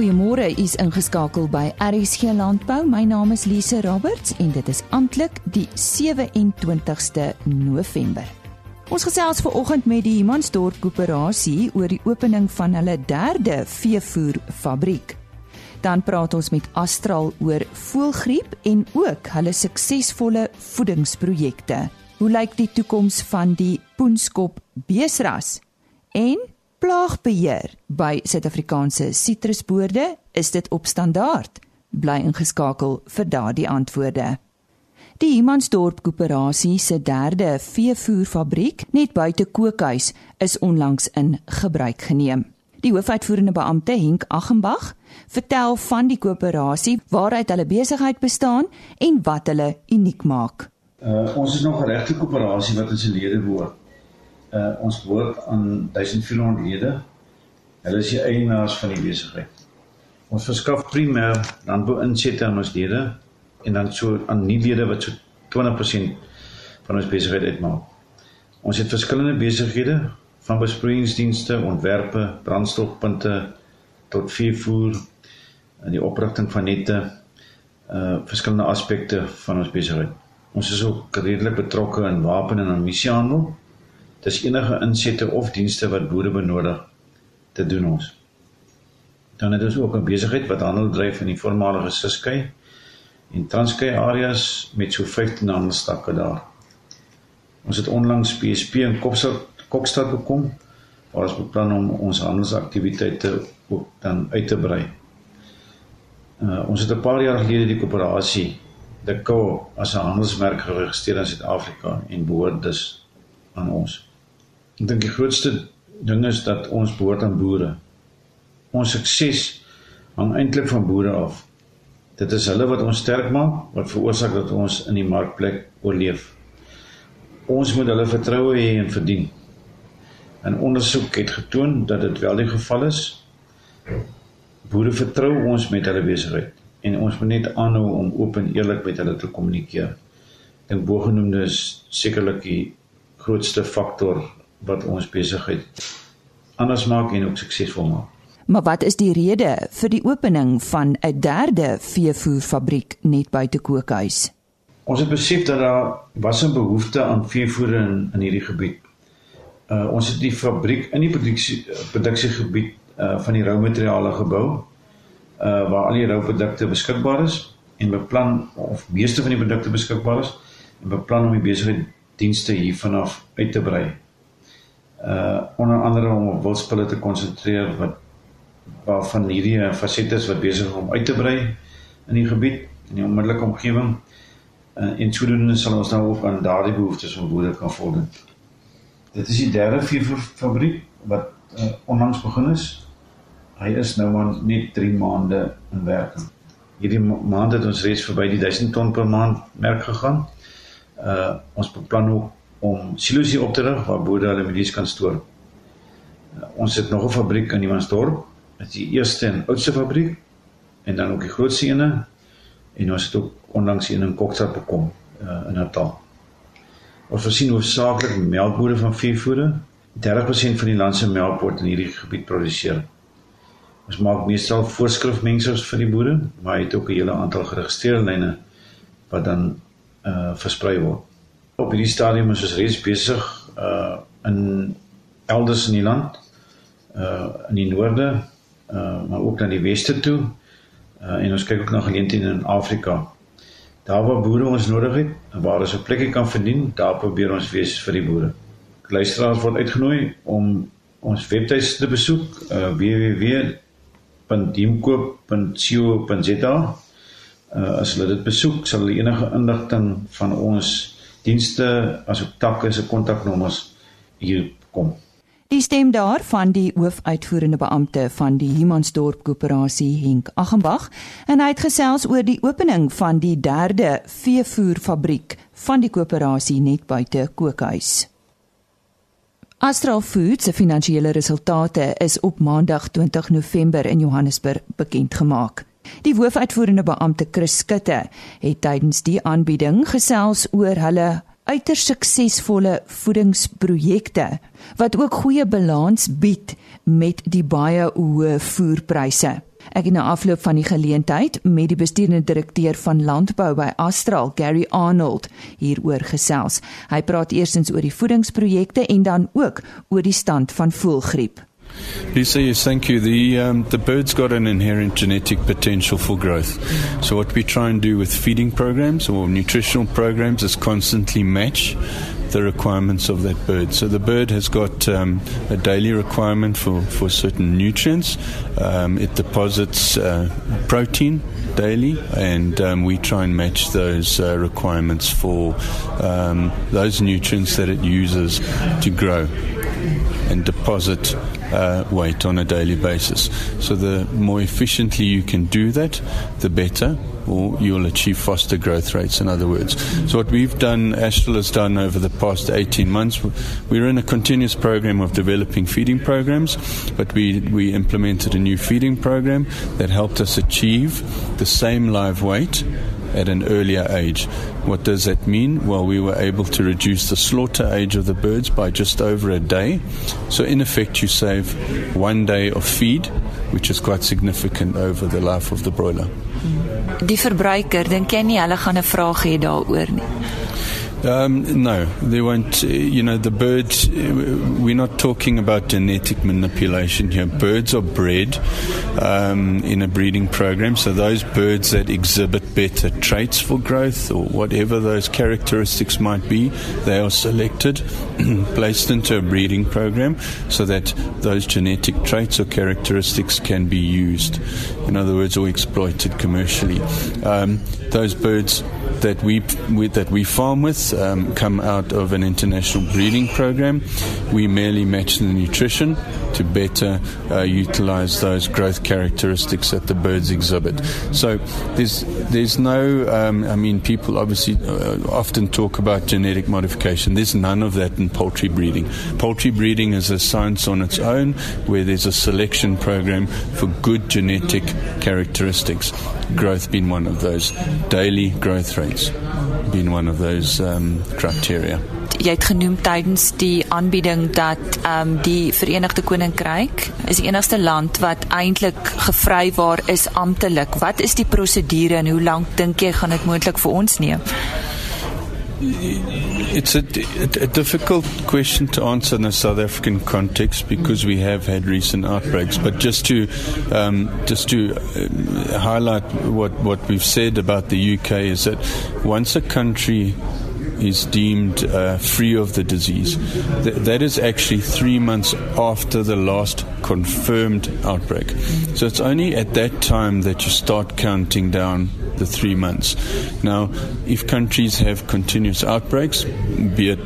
Goeiemôre, u is ingeskakel by RSG Landbou. My naam is Lise Roberts en dit is amptelik die 27ste November. Ons gesels ver oggend met die Humansdorp Koöperasie oor die opening van hulle derde veevoerfabriek. Dan praat ons met Astral oor voëlgriep en ook hulle suksesvolle voedingsprojekte. Hoe lyk die toekoms van die poenskop beesras? En plaagbeheer by Suid-Afrikaanse sitrusboorde, is dit op standaard? Bly ingeskakel vir daardie antwoorde. Die Humansdorp Koöperasie se derde veevoerfabriek net buite Kookhuis is onlangs in gebruik geneem. Die hoofuitvoerende beampte Henk Aggenbach vertel van die koöperasie, waaruit hulle besigheid bestaan en wat hulle uniek maak. Uh, ons is nog 'n regte koöperasie wat ons lede behoort uh, ons behoort aan 1400 lede. Hulle is die eienaars van die besigheid. Ons verskaf primêr landbou-insette aan ons lede en dan so aan nuwe lede wat so 20% van ons besigheid uitmaak. Ons het verskillende besighede van besproeiingsdienste, ontwerpe, brandstofpunte tot veevoer en die oprigting van nette uh verskillende aspekte van ons besigheid. Ons is ook redelik betrokke in wapen en ammusiehandel Dis enige insette of dienste wat boere benodig te doen ons. Dan het ons ook 'n besigheid wat handel dryf in die voormalige Siskei en Transkei areas met so 15 handelstakke daar. Ons het onlangs PSP in Kopstad Kokstad gekom waar ons beplan om ons handelsaktiwiteite ook dan uit te brei. Uh, ons het 'n paar jaar gelede die koöperasie De Co as 'n handelsmerk geregistreer in Suid-Afrika en behoort dus aan ons. Ek dink die grootste ding is dat ons behoort aan boere. Ons sukses hang eintlik van boere af. Dit is hulle wat ons sterk maak, wat veroorsaak dat ons in die markplek oorleef. Ons moet hulle vertroue hê en verdien. 'n Ondersoek het getoon dat dit wel die geval is. Boere vertrou ons met hulle besigheid en ons moet net aanhou om oop en eerlik met hulle te kommunikeer. Ek dink bogenoemde is sekerlik die grootste faktor wat ons besigheid anders maak en ook suksesvol maak. Maar wat is die rede vir die opening van 'n derde veevoerfabriek net buite Kookhuis? Ons het besef dat daar was 'n behoefte aan veevoer in in hierdie gebied. Uh ons het die fabriek in die produksie produksiegebied uh van die roumateriale gebou uh waar al die rouprodukte beskikbaar is en beplan of meeste van die produkte beskikbaar is en beplan om die besigheid dienste hiervan af uit te brei uh onder andere om op wilspulle te konsentreer wat waarvan hierdie fasettes wat besig is om uit te brei in die gebied in die onmiddellike omgewing uh, en sodoende sal ons nou ook aan daardie behoeftes van boere kan voldoen. Dit is die derde veefabriek wat uh, onlangs begin is. Hy is nou maar net 3 maande in werking. Hierdie maand het ons reeds verby die 1000 ton per maand merk gegaan. Uh ons beplan ook om silo's hier op te rig waar boere hulle mielies kan stoor. Uh, ons het nog 'n fabriek in Iwansdorp. Dit is die eerste en oudste fabriek en dan ook die grootste ene en ons het ook onlangs een in Kokstad bekom uh, in Natal. Ons voorsien hoofsaaklik melkbode van veevoere. 30% van die land se melk word in hierdie gebied geproduseer. Ons maak meestal voorskrifmengsels vir die boere, maar het ook 'n hele aantal geregistreerde lyne wat dan uh versprei word op hierdie stadium is ons reeds besig uh in elders in die land uh in die noorde uh maar ook na die weste toe uh en ons kyk ook na geleenthede in Afrika. Daar waar boere ons nodig het waar ons 'n plekkie kan verdien, daar probeer ons wees vir die boere. Luisteraars word uitgenooi om ons webtuis te besoek uh www.diemkoop.co.za. Uh as hulle dit besoek, sal hulle enige inligting van ons dienste asook takke se kontaknommers hier kom. Die stem daar van die hoofuitvoerende beampte van die Humansdorp Koöperasie Henk Aggenbach en hy het gesels oor die opening van die derde veevoerfabriek van die koöperasie net buite Kookhuis. Astral Foods se finansiële resultate is op Maandag 20 November in Johannesburg bekend gemaak. Die hoofuitvoerende beampte Chris Skutte het tydens die aanbieding gesels oor hulle uiters suksesvolle voedingsprojekte wat ook goeie balans bied met die baie hoë voerpryse. Ek het na afloop van die geleentheid met die bestuurende direkteur van landbou by Astral, Gary Arnold, hieroor gesels. Hy praat eersins oor die voedingsprojekte en dan ook oor die stand van voëlgriep. Lisa, yes, thank you. The um, the bird's got an inherent genetic potential for growth. So what we try and do with feeding programs or nutritional programs is constantly match the requirements of that bird. So the bird has got um, a daily requirement for, for certain nutrients. Um, it deposits uh, protein daily, and um, we try and match those uh, requirements for um, those nutrients that it uses to grow and deposit uh, weight on a daily basis. So the more efficiently you can do that, the better, or you'll achieve faster growth rates, in other words. So what we've done, Astral has done over the past 18 months, we're in a continuous program of developing feeding programs, but we, we implemented a new feeding program that helped us achieve the same live weight at an earlier age. What does that mean? Well, we were able to reduce the slaughter age of the birds by just over a day. So, in effect, you save one day of feed, which is quite significant over the life of the broiler. Die verbruiker dink jy nie hulle gaan 'n vraag hê daaroor nie. Um, no, they won't. Uh, you know, the birds, uh, we're not talking about genetic manipulation here. Birds are bred um, in a breeding program, so those birds that exhibit better traits for growth or whatever those characteristics might be, they are selected, placed into a breeding program so that those genetic traits or characteristics can be used. In other words, or exploited commercially. Um, those birds that we, we, that we farm with um, come out of an international breeding program. We merely match the nutrition to better uh, utilize those growth characteristics that the birds exhibit. So there's there's no um, I mean people obviously uh, often talk about genetic modification. There's none of that in poultry breeding. Poultry breeding is a science on its own where there's a selection program for good genetic characteristics. Growth being one of those, daily growth rates being one of those um, criteria. jy het genoem tydens die aanbieding dat ehm um, die Verenigde Koninkryk is die enigste land wat eintlik gevrywaar is amptelik. Wat is die prosedure en hoe lank dink jy gaan dit moontlik vir ons neem? It's a, a, a, difficult question to answer in a South African context because we have had recent outbreaks. But just to um, just to uh, highlight what what we've said about the UK is that once a country is deemed uh, free of the disease. Th- that is actually three months after the last confirmed outbreak. So it's only at that time that you start counting down the three months. Now, if countries have continuous outbreaks, be it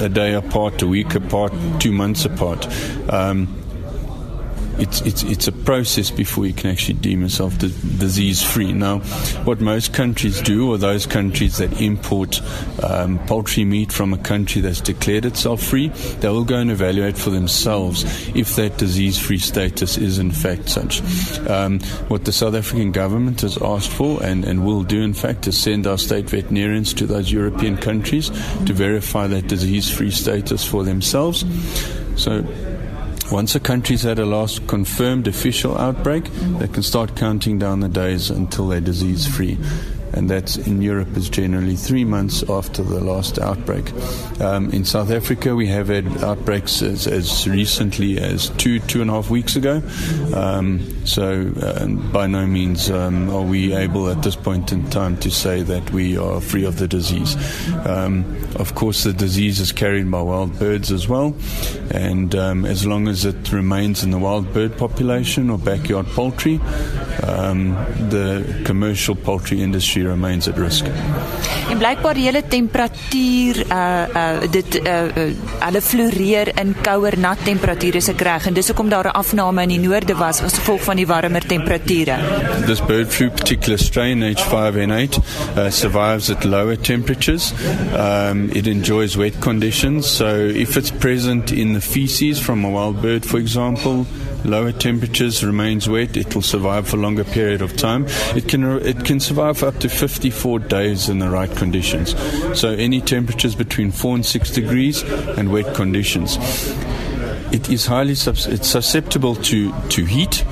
a day apart, a week apart, two months apart, um, it's, it's, it's a process before you can actually deem yourself disease free. Now, what most countries do, or those countries that import um, poultry meat from a country that's declared itself free, they will go and evaluate for themselves if that disease free status is in fact such. Um, what the South African government has asked for and, and will do, in fact, is send our state veterinarians to those European countries to verify that disease free status for themselves. So once a country's had a last confirmed official outbreak, they can start counting down the days until they're disease free and that's in Europe is generally three months after the last outbreak. Um, in South Africa, we have had outbreaks as, as, recently as two, two and a half weeks ago. Um, so, uh, by no means um, are we able at this point in time to say that we are free of the disease. Um, of course, the disease is carried by wild birds as well, and um, as long as it remains in the wild bird population or backyard poultry, the commercial poultry industry remains at risk. En blykbaar hele temperatuur uh uh dit uh, uh hulle floreer in kouer nat temperature se reg en dis hoekom daar 'n afname in die noorde was as gevolg van die warmer temperature. This bird flu particular strain H5N8 uh, survives at lower temperatures. Um it enjoys wet conditions so if it's present in the feces from a wild bird for example lower temperatures, remains wet, it will survive for a longer period of time. It can, it can survive for up to 54 days in the right conditions. So any temperatures between 4 and 6 degrees and wet conditions. it is highly subs- it's susceptible to, to heat.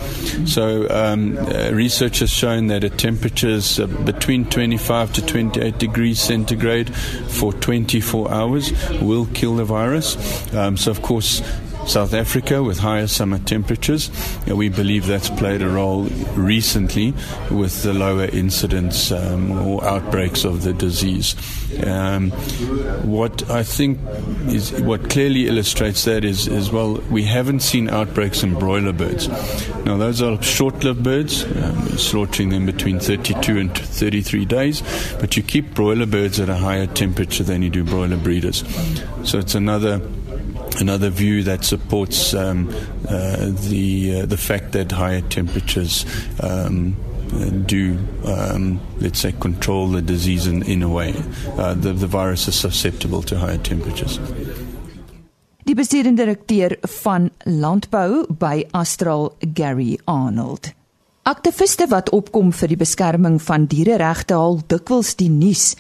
So um, uh, research has shown that at temperatures uh, between 25 to 28 degrees centigrade for 24 hours will kill the virus. Um, so of course South Africa with higher summer temperatures. we believe that's played a role recently with the lower incidence um, or outbreaks of the disease. Um, what I think is what clearly illustrates that is, is well, we haven't seen outbreaks in broiler birds. Now, those are short lived birds, um, slaughtering them between 32 and 33 days, but you keep broiler birds at a higher temperature than you do broiler breeders. So it's another another view that supports um, uh, the uh, the fact that higher temperatures um, do um, let's say control the disease in, in a way. Uh, the, the virus is susceptible to higher temperatures. Die bestuurende direkteur van landbou by Astral Gary Arnold. Aktiviste wat opkom vir die beskerming van diereregte haal dikwels die nuus.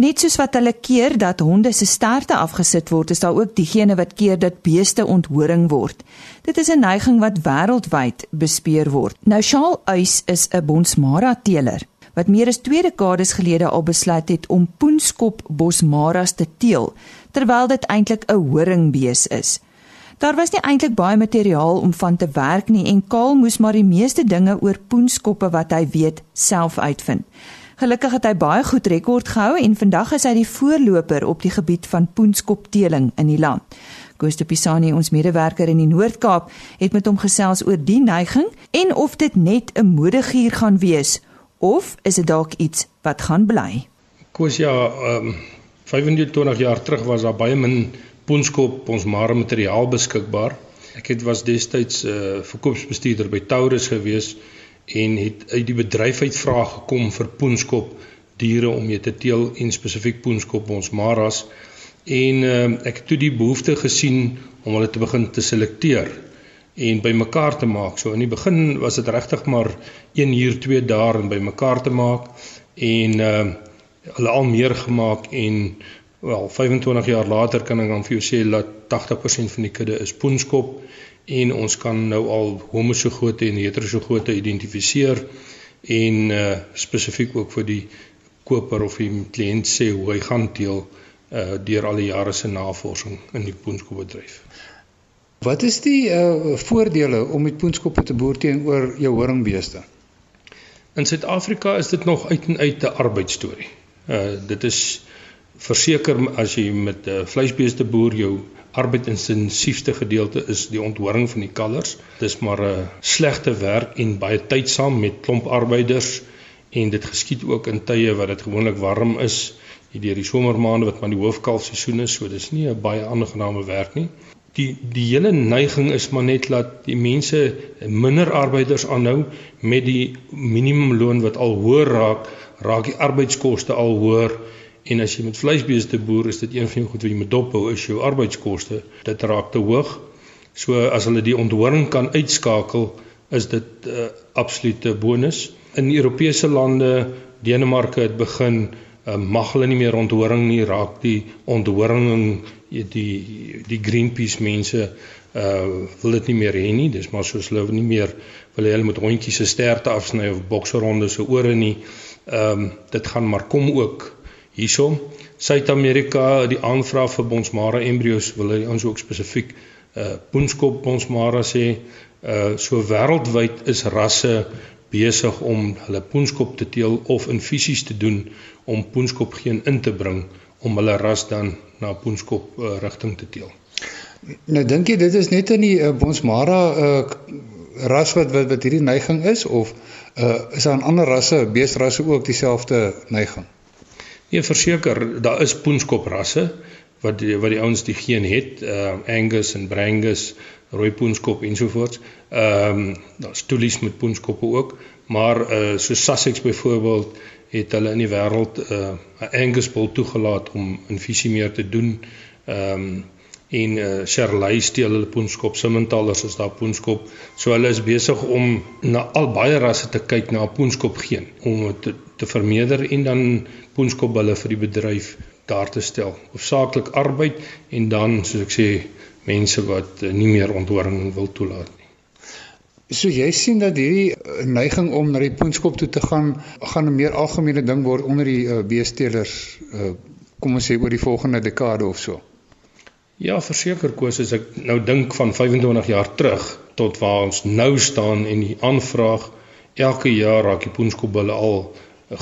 Net soos wat hulle keer dat honde se sterte afgesit word, is daar ook diegene wat keer dat beeste onthoring word. Dit is 'n neiging wat wêreldwyd bespeer word. Nou Shaal Uys is 'n Bonsmara teeler wat meer as 2 dekades gelede al besluit het om poenskop bosmaras te teel, terwyl dit eintlik 'n horingbees is. Daar was nie eintlik baie materiaal om van te werk nie en Kaal moes maar die meeste dinge oor poenskoppe wat hy weet self uitvind. Gelukkig het hy baie goed rekord gehou en vandag is hy die voorloper op die gebied van poenskopteeling in die land. Koos de Pisani, ons medewerker in die Noord-Kaap, het met hom gesels oor die neiging en of dit net 'n modegier gaan wees of is dit dalk iets wat gaan bly. Koos ja, ehm um, 25 jaar terug was daar baie min poenskop ons maar materiaal beskikbaar. Ek het was destyds 'n uh, eh, verkoopsbestuurder by Taurus gewees en het uit die bedryf uit vrae gekom vir poenskop diere om mee te teel en spesifiek poenskop ons maras en uh, ek het toe die behoefte gesien om hulle te begin te selekteer en bymekaar te maak. So in die begin was dit regtig maar 1 uur 2 dae om bymekaar te maak en uh, hulle al meer gemaak en wel 25 jaar later kan ek dan vir jou sê dat 80% van die kudde is poenskop en ons kan nou al homosogote en heterosogote identifiseer en uh, spesifiek ook vir die koper of die kliënt sê hoe hy gaan teel uh, deur al die jare se navorsing in die poenskopbedryf. Wat is die uh, voordele om met poenskoppe te boer teenoor jou horingbeeste? In Suid-Afrika is dit nog uit en uit 'n arbeidsstorie. Uh dit is verseker as jy met 'n uh, vleisbeeste boer jou arbeidintensiefste gedeelte is die onthoring van die kalvers. Dis maar 'n slegte werk en baie tydsaam met klomp arbeiders en dit geskied ook in tye wat dit gewoonlik warm is, hierdeur die somermaande wat maar die hoofkalfseisoen is, so dis nie 'n baie aangename werk nie. Die die hele neiging is maar net dat die mense minder arbeiders aanhou met die minimumloon wat al hoër raak, raak die arbeidskoste al hoër En as jy met vleisbeeste boer, is dit een van die goed wat jy moet dophou is jou arbeidskoste. Dit raak te hoog. So as hulle die onthoring kan uitskakel, is dit 'n uh, absolute bonus. In Europese lande, Denemarke het begin uh, mag hulle nie meer onthoring nie, raak die onthoring die die Greenpeace mense uh wil dit nie meer hê nie. Dis maar soos hulle nie meer wil hê hulle moet hondjies se sterte afsny of bokseronde se ore nie. Ehm um, dit gaan maar kom ook hierso. Suid-Amerika, die aanvraag vir bonsmara embryos wil hy ons ook spesifiek uh poenskop bonsmara sê. Uh so wêreldwyd is rasse besig om hulle poenskop te teel of infusies te doen om poenskop geen in te bring om hulle ras dan na poenskop uh, rigting te teel. Nou dink jy dit is net in die uh, bonsmara uh ras wat wat, wat hierdie neiging is of uh is daar ander rasse, beestrasse ook dieselfde neiging? Nee, verseker, daar is poenskop rasse wat die, wat die ouens die geen het, uh Angus en Brangus, rooi poenskop ensovoorts. Ehm um, daar's toelies met poenskoppe ook, maar uh so Sussex byvoorbeeld het hulle in die wêreld uh 'n Angus bul toegelaat om infusie meer te doen. Ehm um, en uh Shirley steel hulle poenskop, Simmentalers is daar poenskop. So hulle is besig om na al baie rasse te kyk na poenskop geen om te te vermeerder en dan poenskop hulle vir die bedryf daar te stel. Hoofsaaklik arbeid en dan soos ek sê mense wat uh, nie meer onthoring wil toelaat. So jy sien dat hierdie neiging om na die poenskop toe te gaan gaan 'n meer algemene ding word onder die uh, beesteelers uh, kom ons sê oor die volgende dekade of so. Ja, verseker koes as ek nou dink van 25 jaar terug tot waar ons nou staan en die aanvraag elke jaar raak die poenskopbulle al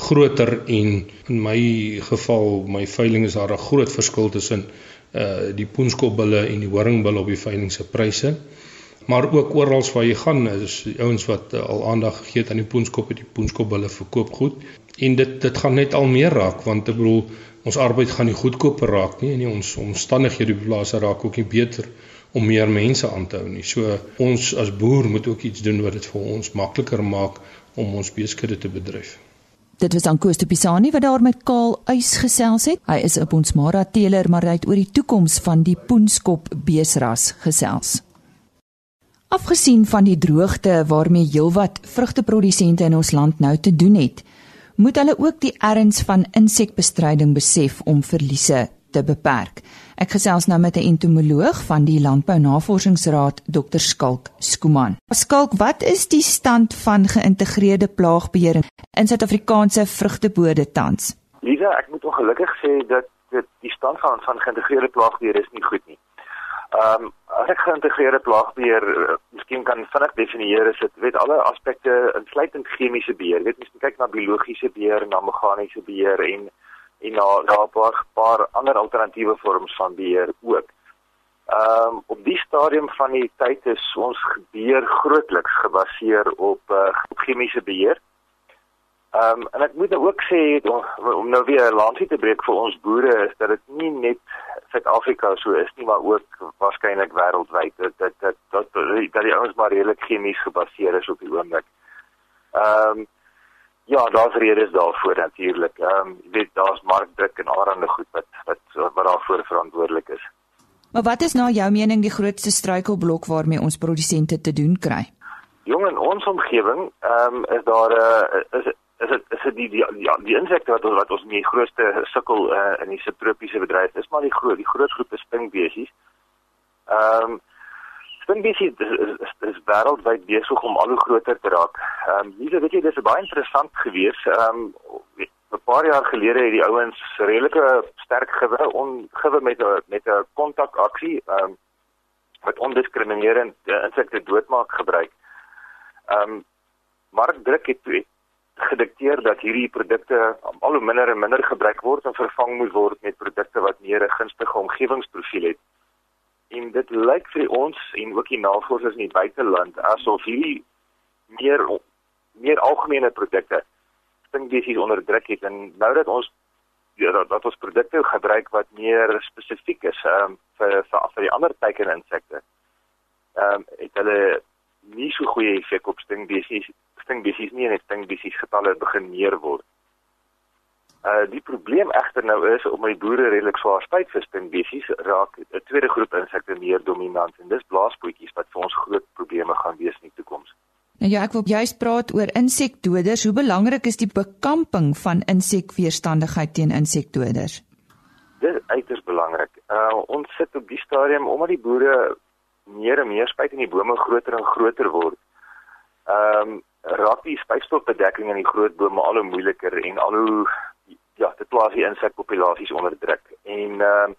groter en in my geval my veiling is daar 'n groot verskil tussen uh die poenskopbulle en die horingbulle op die veiling se pryse. Maar ook oral waar jy gaan is ouens wat uh, al aandag gegee het aan die poenskop en die poenskopbulle verkoop goed en dit dit gaan net al meer raak want ek bedoel ons arbeid gaan nie goedkoper raak nie en nie, ons omstandighede op die plase raak ook nie beter om meer mense aan te hou nie. So ons as boer moet ook iets doen wat dit vir ons makliker maak om ons beeskudde te bedryf. Dit was Ankoos de Pisani wat daar met Kaal Uys gesels het. Hy is 'n Bonsmara teeler, maar hy het oor die toekoms van die poenskop beesras gesels. Afgesien van die droogte waarmee heelwat vrugteprodusente in ons land nou te doen het, moet hulle ook die erns van insekbestryding besef om verliese te beperk. Ek gesels nou met 'n entomoloog van die Landbou Navorsingsraad, Dr Skalk Skuman. Skalk, wat is die stand van geïntegreerde plaagbeheer in Suid-Afrikaanse vrugtebode tans? Lisa, ek moet ongelukkig sê dat dit die stand van van geïntegreerde plaagbeheer is nie goed nie. Ehm um, as ek geïntegreerde plaagbeheer uh, miskien kan vinnig definieer, is dit weet alle aspekte insluitend chemiese beheer. Weet mens kyk na biologiese beheer en na meganiese beheer en en daar daar 'n paar, paar ander alternatiewe vorms van beheer ook. Ehm um, op die stadium van die tyd is ons beheer grootliks gebaseer op uh, chemiese beheer. Ehm um, en ek moet nou ook sê om, om nou weer 'n landsie te breek vir ons boere is dat dit nie net Suid-Afrika so is nie, maar ook waarskynlik wêreldwyd dat dat dat dat, dat die ouens maar redelik chemies gebaseer is op die oomblik. Ehm um, Ja, daar's redes daarvoor natuurlik. Ehm um, jy weet daar's markdruk en allerlei goed wat wat wat daarvoor verantwoordelik is. Maar wat is nou jou mening die grootste struikelblok waarmee ons produsente te doen kry? Jong in ons omgewing, ehm um, is daar 'n uh, is is dit is dit die die ja, die insekte wat ons wat ons die grootste sukkel uh, in die subtropiese bedryf is maar die groot die groot groepe stinkbesies. Ehm um, Spinbesies is, is, is, is wêreldwyd besig om al hoe groter te raak. Ehm um, hier weet jy dis baie interessant gewees. Ehm um, 'n paar jaar gelede het die ouens redelike sterk gewe ongewe met 'n met 'n kontakaksie ehm um, wat ondiskriminerend uh, insekte doodmaak gebruik. Ehm um, markdruk het, het gedikteer dat hierdie produkte al hoe minder en minder gebruik word en vervang moet word met produkte wat meer 'n gunstige omgewingsprofiel het en dit lyk vir ons en ook die navorsers in die buiteland asof hierdie meer meer algemene produkte stinkbesies onder druk het en nou dat ons ja, dat, dat ons produkte gebruik wat meer spesifiek is um, vir vir vir die ander teiken insekte. Ehm um, het hulle nie so goeie effek op stinkbesies stinkbesies nie en stinkbesies getalle begin meer word. Uh die probleem egter nou is om my boere redelik swaar spyt vir spinbesies raak 'n tweede groep insekte meer dominant en dis blaaspoetjies wat vir ons groot probleme gaan wees in die toekoms. Nou ja, ek wil juist praat oor insekdoders. Hoe belangrik is die bekamping van insekweerstandigheid teen insekdoders? Dit is uiters belangrik. Uh ons sit op die stadium omdat die boere meer en meer spuit in die bome groter en groter word. Ehm um, raak die spuitstofbedekking in die groot bome al hoe moeiliker en al hoe ja, dit plaas die insekpopulasies onder druk. En ehm uh,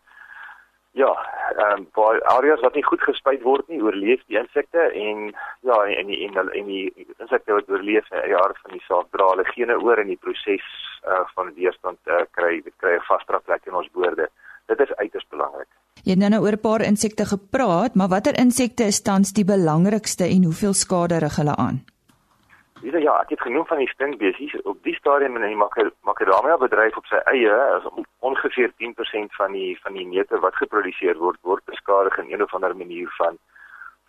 ja, ehm um, baie areas wat nie goed gespuit word nie, oorleef die insekte en ja, en die en die, en die insekte wat oorleef in jare van die saak dra hulle gene oor in die proses uh, van weerstand uh, kry, dit kry 'n vaste plek in ons boorde. Dit is uiters belangrik. Jy het nou, nou oor 'n paar insekte gepraat, maar watter insekte is tans die belangrikste en hoeveel skade rig hulle aan? Dis ja, ek het genoem van die stinkbesies op die stadium in die makadamia bedryf op sy eie is ongeveer 10% van die van die neute wat geproduseer word word beskadig in een of ander manier van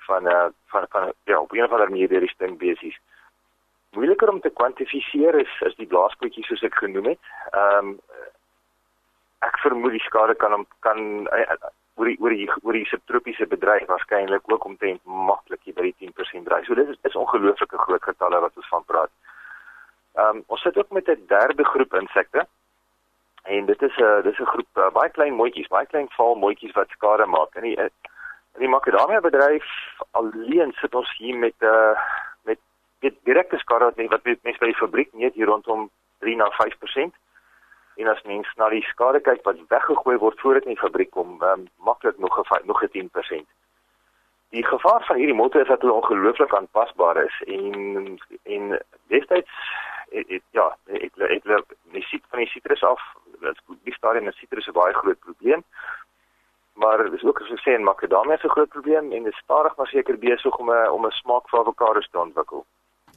van uh, van van ja, op een of ander manier deur die stinkbesies. Moeiliker om te kwantifiseer is is die blaaspoetjies soos ek genoem het. Ehm um, ek vermoed die skade kan kan uh, oor die oor die oor die subtropiese bedryf waarskynlik ook omtrent maklik by die 10% dryf. So dit is, is ongelooflike groot getalle wat ons van praat. Ehm um, ons sit ook met 'n derde groep insekte. En dit is 'n dis 'n groep uh, baie klein mooitjies, baie klein val mooitjies wat skade maak. En die uh, In die makadamia bedryf alleen sit ons hier met 'n uh, met dit direkte skade wat mense by die fabriek net hier rondom 3 na 5%. En as mens na die skade kyk wat weggegooi word voor dit in die fabriek kom, um, maklik nog nog 'n 10%. Die gevaar van hierdie motor is dat hulle ongelooflik aanpasbaar is en en destyds het, het ja, ek ek loop die sit van die sitrus af. Dit is die stadium met sitrus 'n baie groot probleem. Maar dit is ook as ek sê in makadamia se groot probleem en dit stadig maar seker besig om 'n om 'n smaak vir avokados te ontwikkel.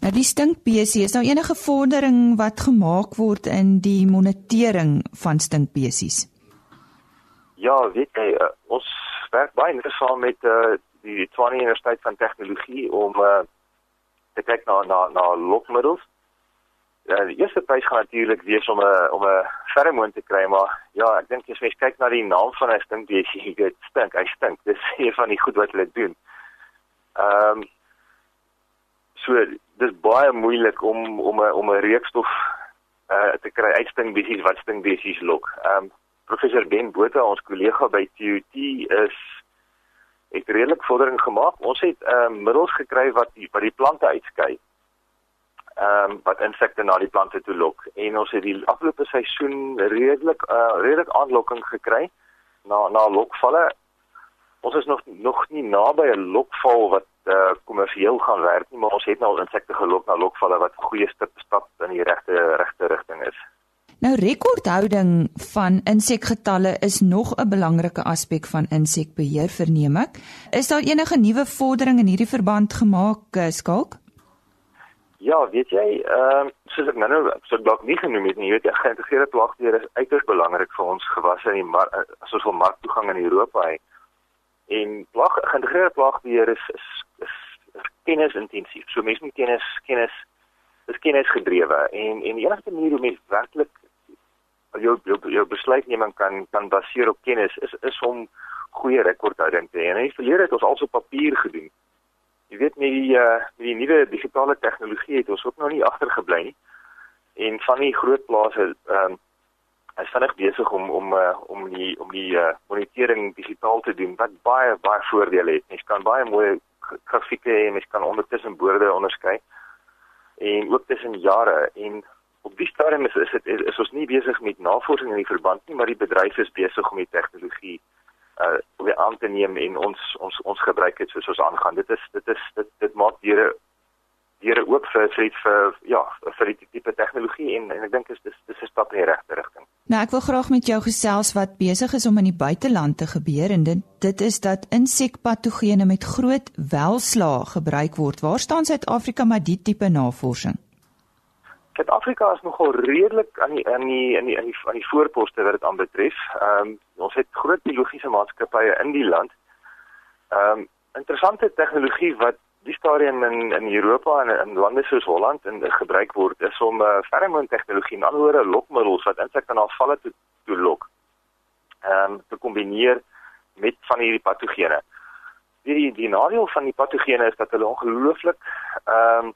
Nou die stinkbesie, is daar enige vordering wat gemaak word in die monitering van stinkbesies? Ja, weet jy, uh, ons werk baie net saam met uh, die Tshwane Universiteit van Tegnologie om uh, te kyk na na na lokmiddels. Ja, die eerste prys gaan natuurlik wees om 'n om 'n feromoon te kry, maar ja, ek dink as mens kyk na die naam van hy stink, jy sien dit stink, hy stink. Dis een van die goed wat hulle doen. Ehm um, so dis baie moeilik om om 'n om 'n reukstof uh te kry uitstink besies wat stink besies lok. Um, professor Ben Botha, ons kollega by TUT is het redelik vordering gemaak. Ons het ehm uh, middels gekry wat die wat die plante uitskei. Um, wat insekte na die plante toe lok en ons het die afgelope seisoen redelik uh redelik aanlokking gekry na na lokvalle. Ons is nog nog nie naby 'n lokval wat uh kommersieel gaan werk nie, maar ons het nou al insekte gelok na lokvalle wat goeie stap stap in die regte regte rigting is. Nou rekordhouding van insekgetalle is nog 'n belangrike aspek van insekbeheer verneem ek. Is daar enige nuwe vordering in hierdie verband gemaak, eh, Skalk? Ja, weet jy, ehm uh, soos ek nou so dalk nie genoem het nie, jy weet geïntegreerde plaagbeheer is uiters belangrik vir ons gewasse in die mar as ons wil marktoegang in Europa hê. En plaag geïntegreerde is, is, is kennisintensief. So mense moet kennis kennis is kennisgedrewe en en die enigste manier hoe mens werklik jou jou jou besluitneming kan kan baseer op kennis is is om goeie rekordhouding te hê. En in die verlede het ons also papier gedoen. Jy weet met die uh, met die nuwe digitale tegnologie het ons ook nog nie agtergebly nie. En van die groot plase ehm um, is vinnig besig om om uh, om die om die uh, monitering digitaal te doen wat baie baie voordele het. Jy kan baie mooi grafieke hê en jy kan ondertussen boorde onderskei en ook tussen jare en op die stadium is is dit is, is ons nie besig met navorsing in die verband nie, maar die bedryf is besig om die tegnologie uh weer aan te neem en ons ons ons gebruik dit soos ons aangaan. Dit is dit is dit dit maak deure deure oop vir vir vir ja, vir die tipe tegnologie en en ek dink is dis dis 'n stap in die regte rigting. Nou ek wil graag met jou gesels wat besig is om in die buiteland te gebeur en dit dit is dat insekpatogene met groot welslaag gebruik word. Waar staan Suid-Afrika met die tipe navorsing? Suid-Afrika is nogal redelik aan die aan die aan die aan die, aan die voorposte wat dit aanbetref. Ehm um, ons het groot biologiese maatskappye in die land. Ehm um, interessante tegnologie wat die stadium in in Europa en in lande soos Holland in gebruik word is om uh, feromoon tegnologie, 'n anderwoorde lokmiddels wat insekte na afvalle toe toe lok. Ehm um, te kombineer met van hierdie patogene. Die die nadeel van die patogene is dat hulle ongelooflik ehm um,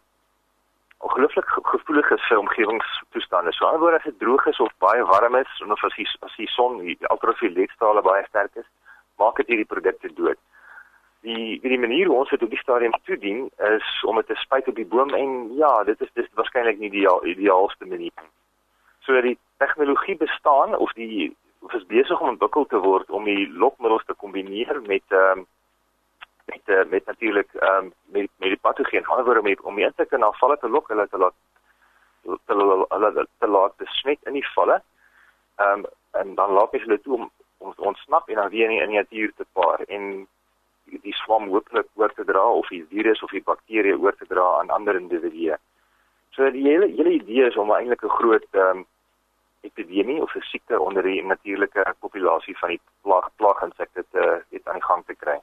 ongelooflik gevoelig is vir omgewingstoestande. So alhoewel dit droog is of baie warm is of as die as die son die ultravioletstrale baie sterk is, maak dit hierdie produkte dood. Die die manier hoe ons dit op die stadium toedien is om dit te spuit op die boom en ja, dit is dis waarskynlik nie die ideaalste manier. So die tegnologie bestaan of die of is besig om ontwikkel te word om die lokmiddels te kombineer met ehm um, met uh, met natuurlik ehm um, met met die patogeen. Anderswoorde om om die insekte na valle te lok, hulle te laat te hulle te laat besmet in die valle. Ehm um, en dan laat jy hulle toe om om ontsnap en dan weer in die natuur te paar en die swam hopelik oor te dra of die virus of die bakterie oor te dra aan ander individue. So die hele hele idee is om eintlik 'n groot ehm um, epidemie of 'n siekte onder die natuurlike populasie van die plaag plaaginsekte te weet aan die gang te kry.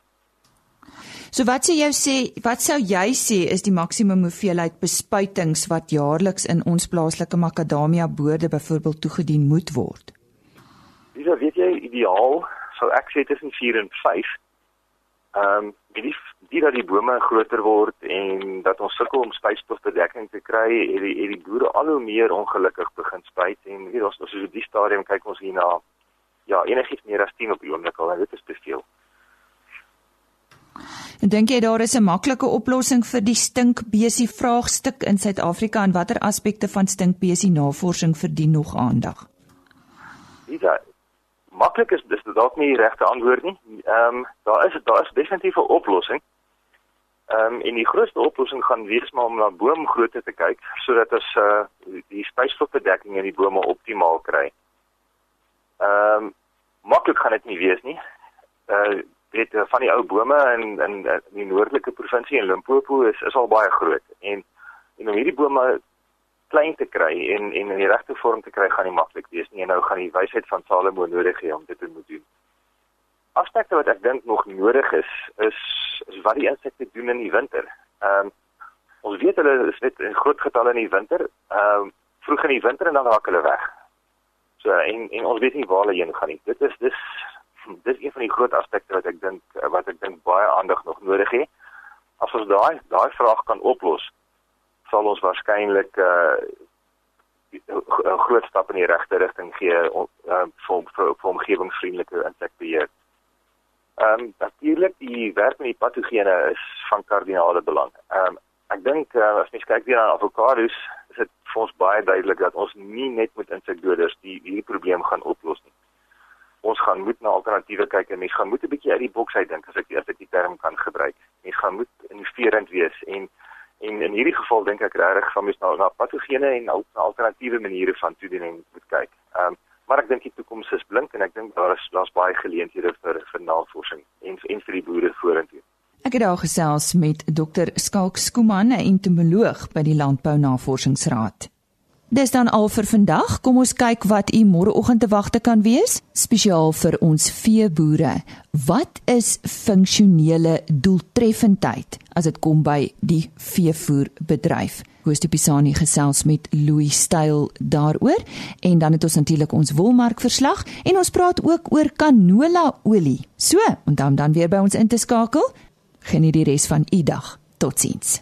So wat sê jy sê, wat sou jy sê is die maksimum hoeveelheid bespuitings wat jaarliks in ons plaaslike makadamia boorde byvoorbeeld toegedien moet word? Dis weet jy ideaal sou ek sê tussen 4 en 5. Ehm um, die die dat die bome groter word en dat ons sukkel om spysstofbedekking te kry, het die het die boere al hoe meer ongelukkig begin spuit en weet ons ons is op die stadium kyk ons hierna ja, enigiets meer as 10 op die oomblik al en dit is te veel. Dink jy daar is 'n maklike oplossing vir die stinkbesie vraagstuk in Suid-Afrika en watter aspekte van stinkbesie navorsing verdien nog aandag? Maklik is dis dalk nie die regte antwoord nie. Ehm um, daar is daar is definitief 'n oplossing. Ehm um, en die grootste oplossing gaan wees maar om na boomgrootte te kyk sodat ons uh die spysstofbedekking in die bome optimaal kry. Ehm um, maklik gaan dit nie wees nie. Uh weet eh, van die ou bome in in in die noordelike provinsie in Limpopo is is al baie groot en en om hierdie bome klein te kry en en in die regte vorm te kry gaan nie maklik wees nie en nou gaan die wysheid van Salomo nodig hê om dit te moet doen. Aspekte wat ek dink nog nodig is is is wat die insekte doen in die winter. Ehm um, ons weet hulle is net in groot getalle in die winter, ehm um, vroeg in die winter en dan raak hulle weg. So en en ons weet nie waar hulle heen gaan nie. Dit is dis dis een van die groot aspekte wat ek dink wat ek dink baie aandag nog nodig het. As ons daai daai vraag kan oplos, sal ons waarskynlik uh, eh, 'n groot stap in die regte rigting gee om uh, vir vir, vir omgewingsvriendelike insekbeheer. Ehm um, natuurlik die werk met die patogene is van kardinale belang. Ehm um, ek dink uh, as mens kyk weer na avokados, is dit vir ons baie duidelik dat ons nie net met insekdoders die hierdie probleem gaan oplos nie ons gaan moet na alternatiewe kyk en mense gaan moet 'n bietjie uit die boks uit dink as ek as ek die term kan gebruik. Mense gaan moet innoverend wees en en in hierdie geval dink ek regtig van mens na na patogene en alternatiewe maniere van toediening moet kyk. Ehm um, maar ek dink die toekoms is blink en ek dink daar is daar's baie geleenthede vir vir navorsing en en vir die boere vorentoe. Ek het daar gesels met Dr. Skalk Skuman, 'n entomoloog by die Landbou Navorsingsraad. Dis dan al vir vandag. Kom ons kyk wat u môreoggend te wagte kan wees, spesiaal vir ons veeboere. Wat is funksionele doeltreffendheid as dit kom by die veevoerbedryf? Koos die Pisani gesels met Louis Styl daaroor en dan het ons natuurlik ons wolmark verslag en ons praat ook oor canola olie. So, en dan dan weer by ons in te skakel. Geniet die res van u dag. Totsiens.